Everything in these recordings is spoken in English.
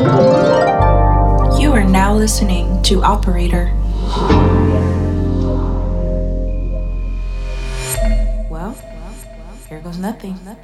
You are now listening to Operator. Well, here goes nothing. Well,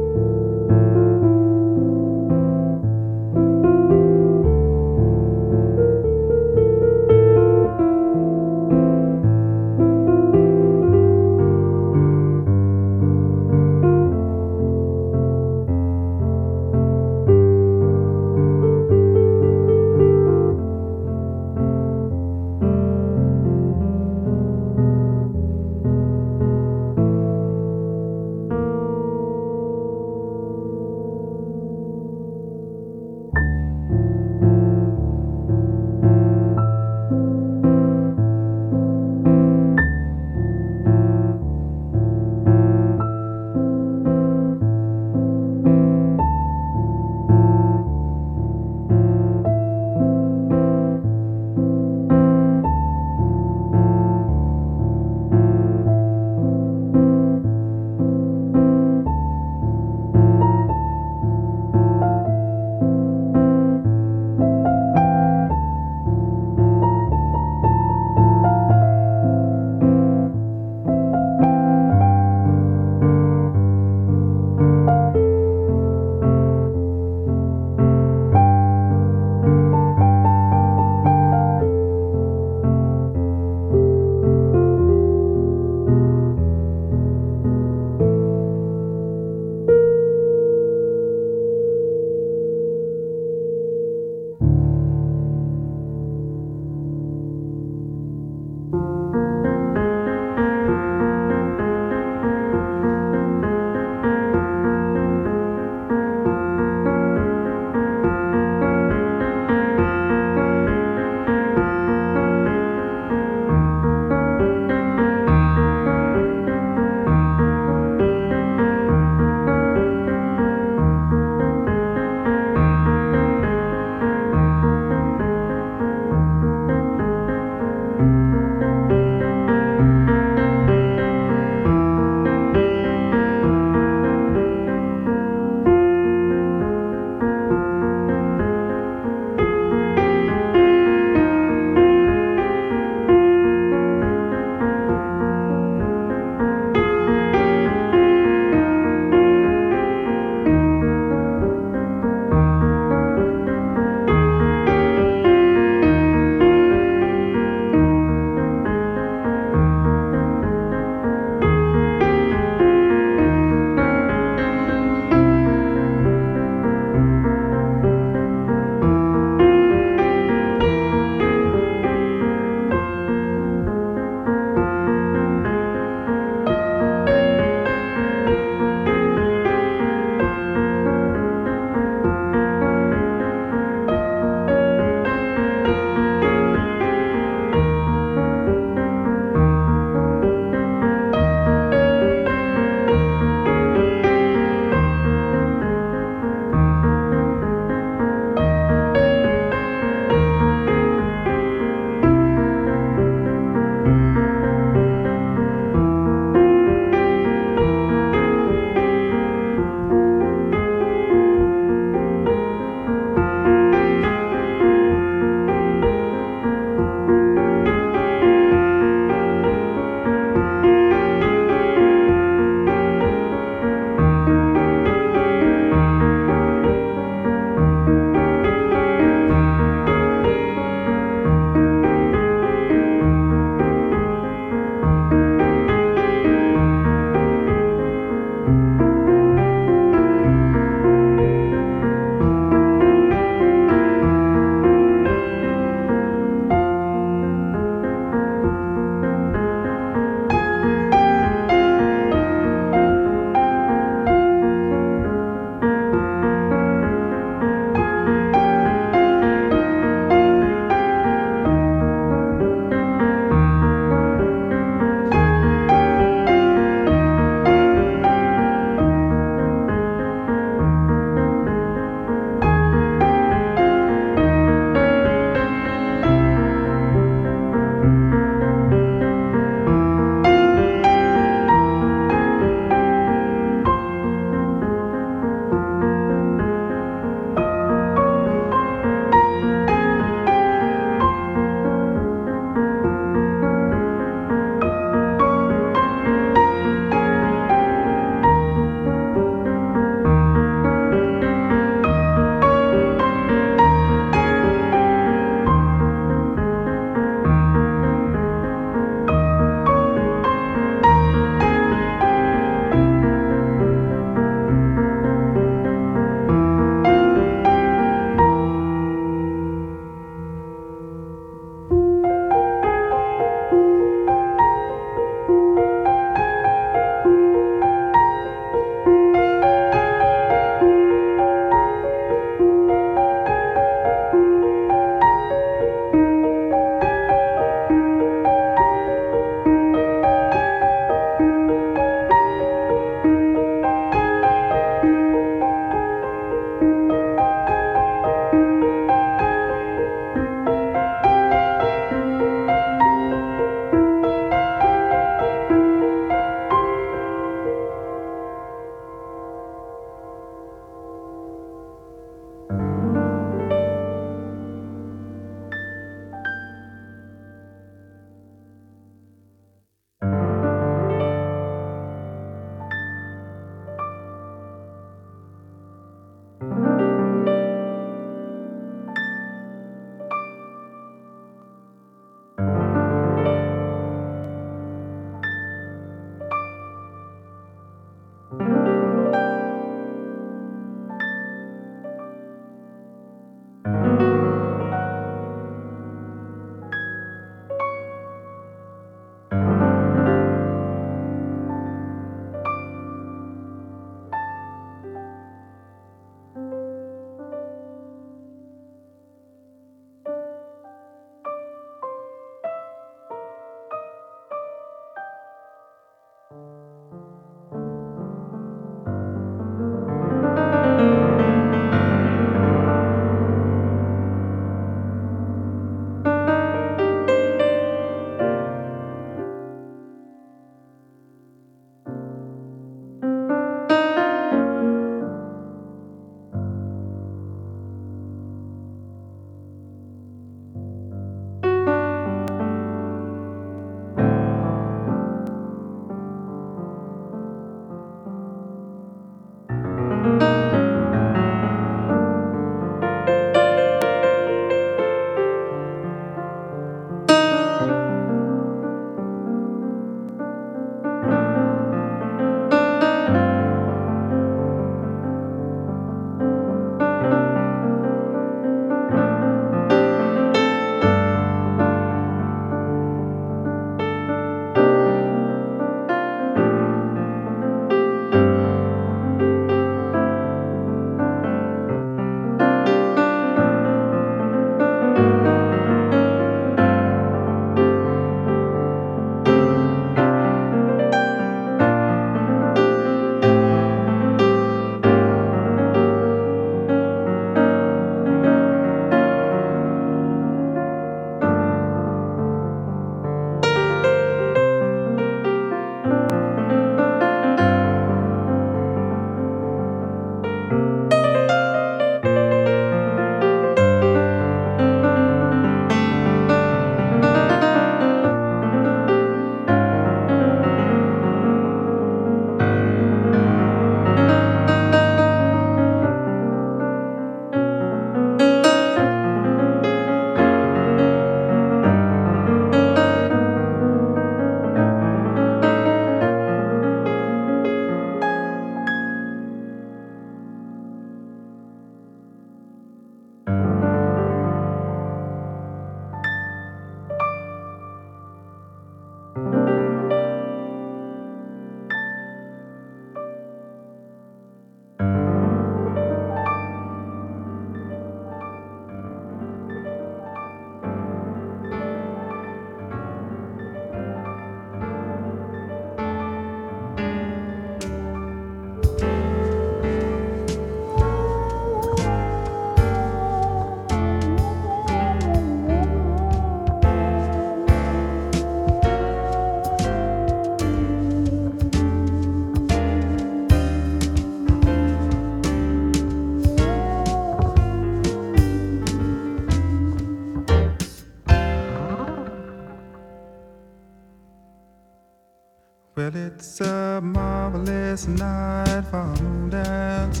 it's a marvelous night for a moon dance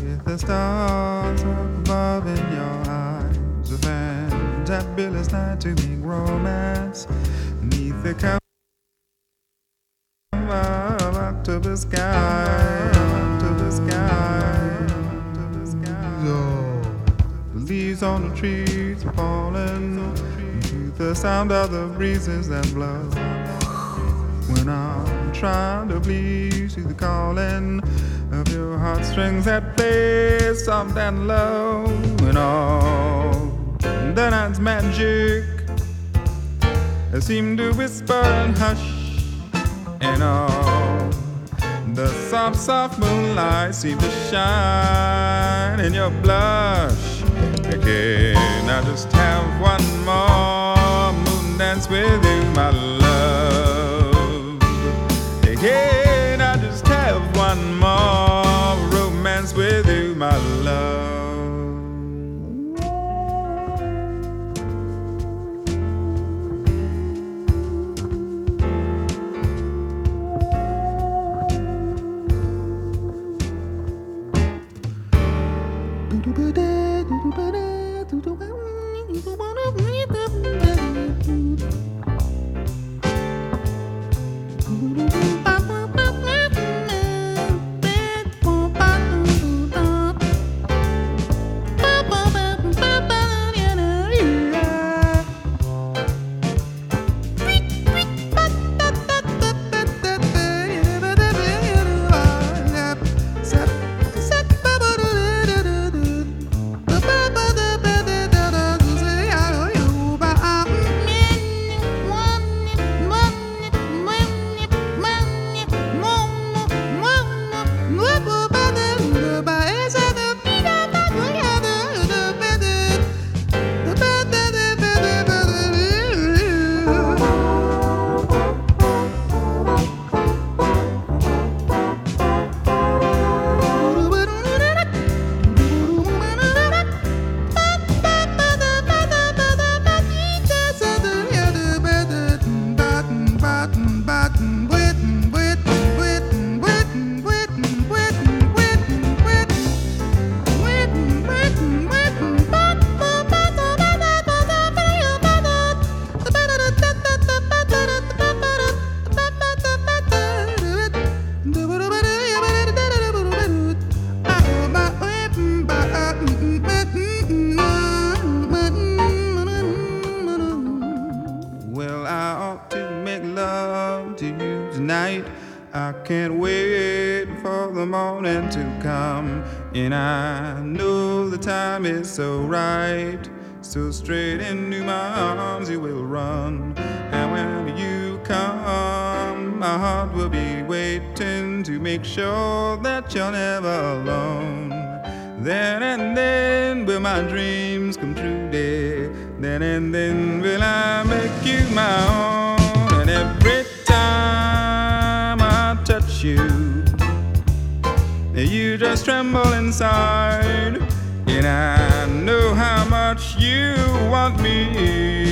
with the stars up above in your eyes. A fantabulous night to make romance neath the cover of October sky, October sky, October sky. Oh, the leaves on the trees are falling to the sound of the breezes that blow when I'm trying to please you, the calling of your heartstrings that play soft and low, and all the night's magic seem to whisper and hush, and all the soft, soft moonlight seem to shine in your blush. Can I just have one more moon dance with you, my love? Can I just have one more romance with you, my love? You tonight. I can't wait for the morning to come. And I know the time is so right. So straight into my arms you will run. And when you come, my heart will be waiting to make sure that you're never alone. Then and then will my dreams come true, dear. Then and then will I make you my own. Just tremble inside. And I know how much you want me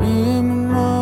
Benim